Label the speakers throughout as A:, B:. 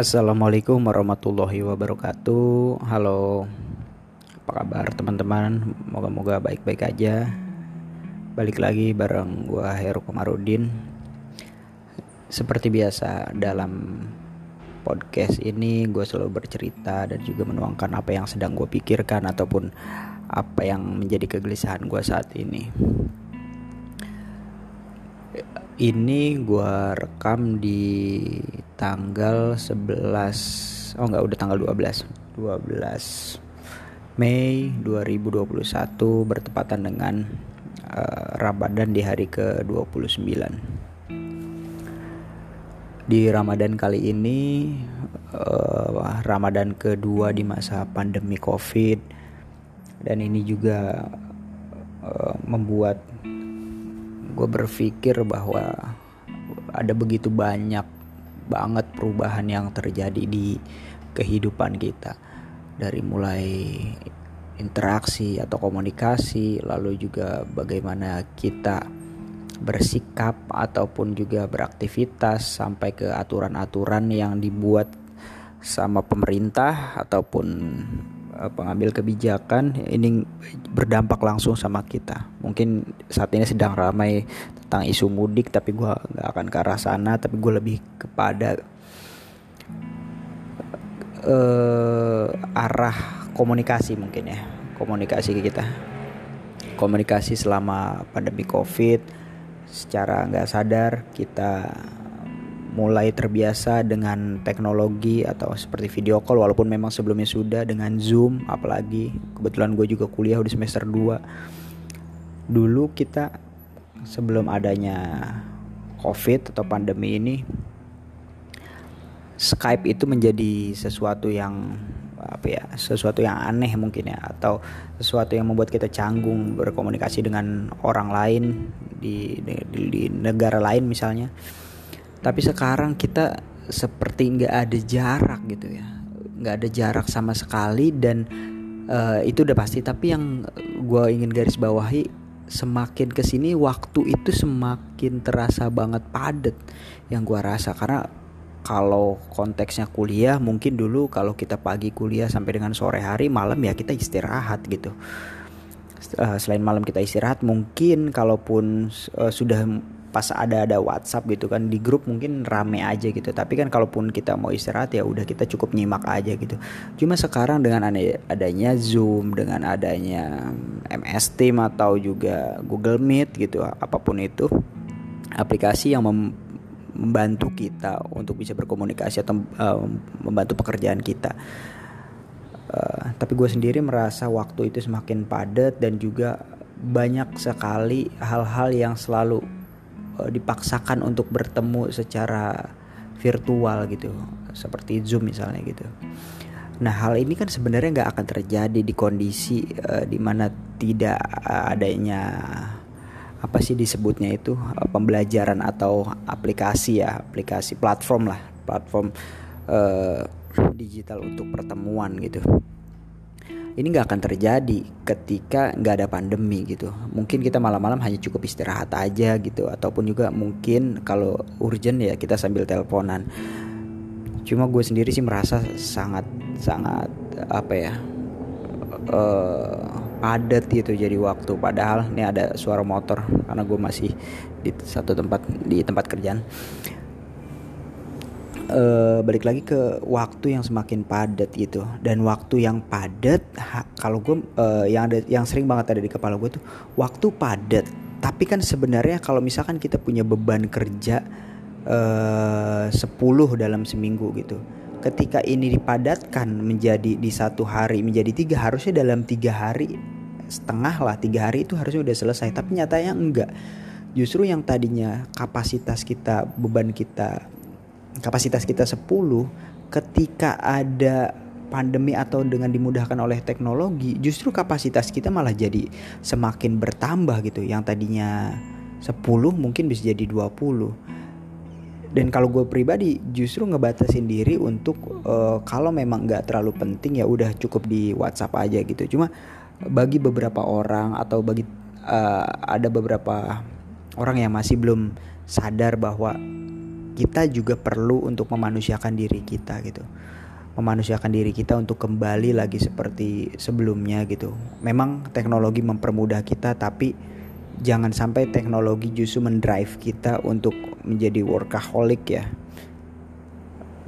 A: Assalamualaikum warahmatullahi wabarakatuh. Halo Apa kabar teman-teman? Moga-moga baik-baik aja. Balik lagi bareng gua Heru Komarudin. Seperti biasa dalam podcast ini gue selalu bercerita dan juga menuangkan apa yang sedang gue pikirkan ataupun apa yang menjadi kegelisahan gue saat ini ini gue rekam di tanggal 11 oh enggak udah tanggal 12 12 Mei 2021 bertepatan dengan uh, Ramadan di hari ke-29 di Ramadan kali ini uh, Ramadan kedua di masa pandemi Covid. Dan ini juga uh, membuat gue berpikir bahwa ada begitu banyak banget perubahan yang terjadi di kehidupan kita. Dari mulai interaksi atau komunikasi lalu juga bagaimana kita bersikap ataupun juga beraktivitas sampai ke aturan-aturan yang dibuat sama pemerintah ataupun pengambil kebijakan ini berdampak langsung sama kita. Mungkin saat ini sedang ramai tentang isu mudik, tapi gue nggak akan ke arah sana, tapi gue lebih kepada uh, arah komunikasi mungkin ya, komunikasi kita, komunikasi selama pandemi covid, secara nggak sadar kita mulai terbiasa dengan teknologi atau seperti video call walaupun memang sebelumnya sudah dengan Zoom apalagi kebetulan gue juga kuliah di semester 2 dulu kita sebelum adanya covid atau pandemi ini Skype itu menjadi sesuatu yang apa ya sesuatu yang aneh mungkin ya atau sesuatu yang membuat kita canggung berkomunikasi dengan orang lain di di, di negara lain misalnya tapi sekarang kita seperti nggak ada jarak gitu ya. Nggak ada jarak sama sekali dan uh, itu udah pasti. Tapi yang gue ingin garis bawahi semakin ke sini waktu itu semakin terasa banget padet yang gue rasa. Karena kalau konteksnya kuliah mungkin dulu kalau kita pagi kuliah sampai dengan sore hari malam ya kita istirahat gitu. Uh, selain malam kita istirahat mungkin kalaupun uh, sudah pas ada ada WhatsApp gitu kan di grup mungkin rame aja gitu. Tapi kan kalaupun kita mau istirahat ya udah kita cukup nyimak aja gitu. Cuma sekarang dengan adanya Zoom dengan adanya MS Team atau juga Google Meet gitu apa pun itu aplikasi yang mem membantu kita untuk bisa berkomunikasi atau uh, membantu pekerjaan kita. Uh, tapi gue sendiri merasa waktu itu semakin padat dan juga banyak sekali hal-hal yang selalu dipaksakan untuk bertemu secara virtual gitu seperti zoom misalnya gitu. Nah hal ini kan sebenarnya nggak akan terjadi di kondisi uh, di mana tidak adanya apa sih disebutnya itu uh, pembelajaran atau aplikasi ya aplikasi platform lah platform uh, digital untuk pertemuan gitu ini nggak akan terjadi ketika nggak ada pandemi gitu. Mungkin kita malam-malam hanya cukup istirahat aja gitu. Ataupun juga mungkin kalau urgent ya kita sambil teleponan. Cuma gue sendiri sih merasa sangat sangat apa ya uh, padat gitu jadi waktu. Padahal ini ada suara motor karena gue masih di satu tempat di tempat kerjaan uh, balik lagi ke waktu yang semakin padat gitu. Dan waktu yang padat kalau gue uh, yang ada yang sering banget ada di kepala gue tuh waktu padat. Tapi kan sebenarnya kalau misalkan kita punya beban kerja eh, uh, 10 dalam seminggu gitu ketika ini dipadatkan menjadi di satu hari menjadi tiga harusnya dalam tiga hari setengah lah tiga hari itu harusnya udah selesai. Tapi nyatanya enggak. Justru yang tadinya kapasitas kita beban kita kapasitas kita 10 ketika ada pandemi atau dengan dimudahkan oleh teknologi justru kapasitas kita malah jadi semakin bertambah gitu. Yang tadinya 10 mungkin bisa jadi 20 dan kalau gue pribadi justru ngebatasin diri untuk uh, kalau memang nggak terlalu penting ya udah cukup di WhatsApp aja gitu. Cuma bagi beberapa orang atau bagi uh, ada beberapa orang yang masih belum sadar bahwa kita juga perlu untuk memanusiakan diri kita gitu. Memanusiakan diri kita untuk kembali lagi seperti sebelumnya gitu. Memang teknologi mempermudah kita tapi jangan sampai teknologi justru mendrive kita untuk menjadi workaholic ya.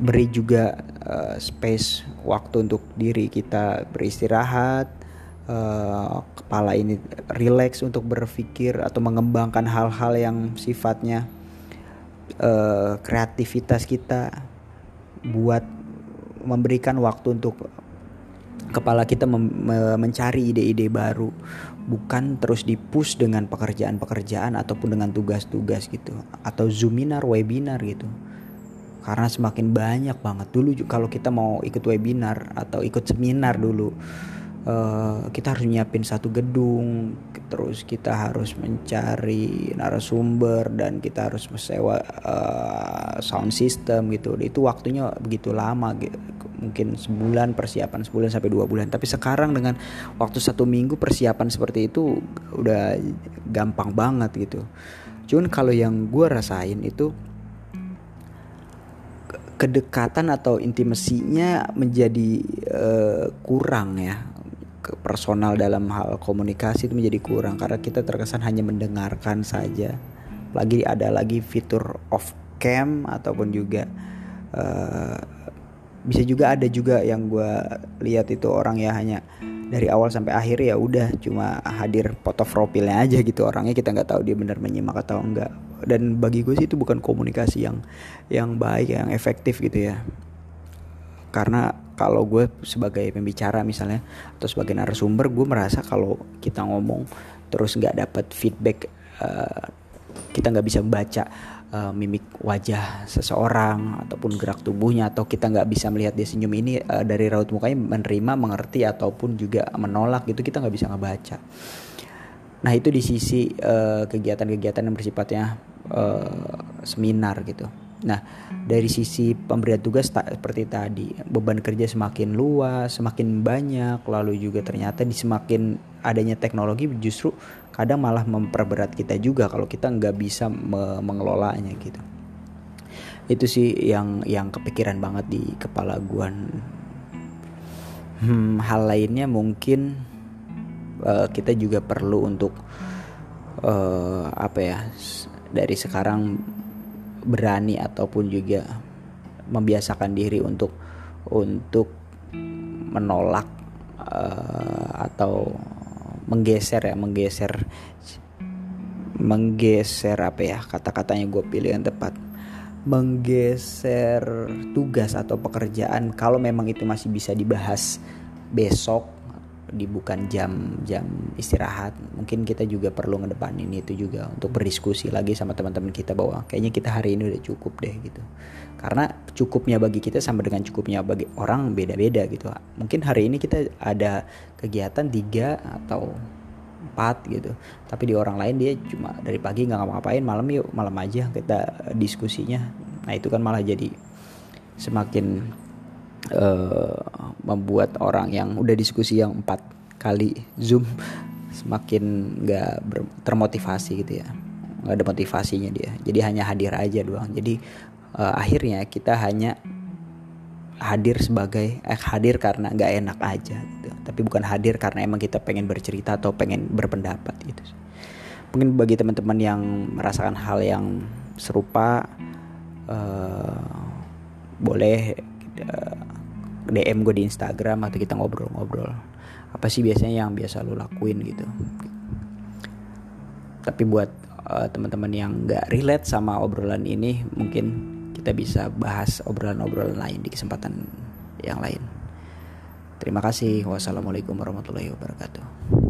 A: Beri juga uh, space waktu untuk diri kita beristirahat uh, kepala ini relax untuk berpikir atau mengembangkan hal-hal yang sifatnya uh, kreativitas kita buat memberikan waktu untuk kepala kita mencari ide-ide baru bukan terus dipush dengan pekerjaan-pekerjaan ataupun dengan tugas-tugas gitu atau zoominar webinar gitu. Karena semakin banyak banget. Dulu kalau kita mau ikut webinar atau ikut seminar dulu uh, kita harus nyiapin satu gedung terus kita harus mencari narasumber dan kita harus mesewa uh, sound system gitu. Itu waktunya begitu lama gitu. mungkin sebulan persiapan sebulan sampai dua bulan. Tapi sekarang dengan waktu satu minggu persiapan seperti itu udah gampang banget gitu. Cuman kalau yang gue rasain itu kedekatan atau intimasinya menjadi uh, kurang ya personal dalam hal komunikasi itu menjadi kurang karena kita terkesan hanya mendengarkan saja. Lagi ada lagi fitur off cam ataupun juga uh, bisa juga ada juga yang gue lihat itu orang ya hanya dari awal sampai akhir ya udah cuma hadir foto profilnya aja gitu. Orangnya kita nggak tahu dia benar menyimak atau enggak. Dan bagi gue sih itu bukan komunikasi yang yang baik yang efektif gitu ya. Karena kalau gue sebagai pembicara misalnya atau sebagai narasumber gue merasa kalau kita ngomong terus nggak dapat feedback uh, kita nggak bisa membaca uh, mimik wajah seseorang ataupun gerak tubuhnya atau kita nggak bisa melihat dia senyum ini uh, dari raut mukanya menerima mengerti ataupun juga menolak gitu kita nggak bisa ngebaca nah itu di sisi kegiatan-kegiatan uh, yang bersifatnya uh, seminar gitu. Nah, dari sisi pemberian tugas tak seperti tadi, beban kerja semakin luas, semakin banyak, lalu juga ternyata di semakin adanya teknologi justru kadang malah memperberat kita juga kalau kita nggak bisa me mengelolanya gitu. Itu sih yang yang kepikiran banget di kepala gua. Hmm, hal lainnya mungkin uh, kita juga perlu untuk uh, apa ya? dari sekarang berani ataupun juga membiasakan diri untuk untuk menolak uh, atau menggeser ya menggeser menggeser apa ya kata-katanya gue pilih yang tepat. Menggeser tugas atau pekerjaan kalau memang itu masih bisa dibahas besok di bukan jam-jam istirahat. Mungkin kita juga perlu ngedepanin itu juga untuk berdiskusi lagi sama teman-teman kita bahwa kayaknya kita hari ini udah cukup deh gitu. Karena cukupnya bagi kita sama dengan cukupnya bagi orang beda-beda gitu. Mungkin hari ini kita ada kegiatan tiga atau empat gitu. Tapi di orang lain dia cuma dari pagi nggak ngapa-ngapain malam yuk malam aja kita diskusinya. Nah itu kan malah jadi semakin uh, membuat orang yang udah diskusi yang empat kali zoom semakin nggak termotivasi gitu ya. Nggak ada motivasinya dia. Jadi hanya hadir aja doang. Jadi uh, akhirnya kita hanya hadir sebagai eh hadir karena nggak enak aja gitu. Tapi bukan hadir karena emang kita pengen bercerita atau pengen berpendapat gitu mungkin bagi teman-teman yang merasakan hal yang serupa uh, boleh uh, DM gue di Instagram atau kita ngobrol-ngobrol. Apa sih biasanya yang biasa lo lakuin gitu? Tapi buat uh, teman-teman yang nggak relate sama obrolan ini mungkin kita bisa bahas obrolan-obrolan lain di kesempatan yang lain. Terima kasih. Wassalamualaikum warahmatullahi wabarakatuh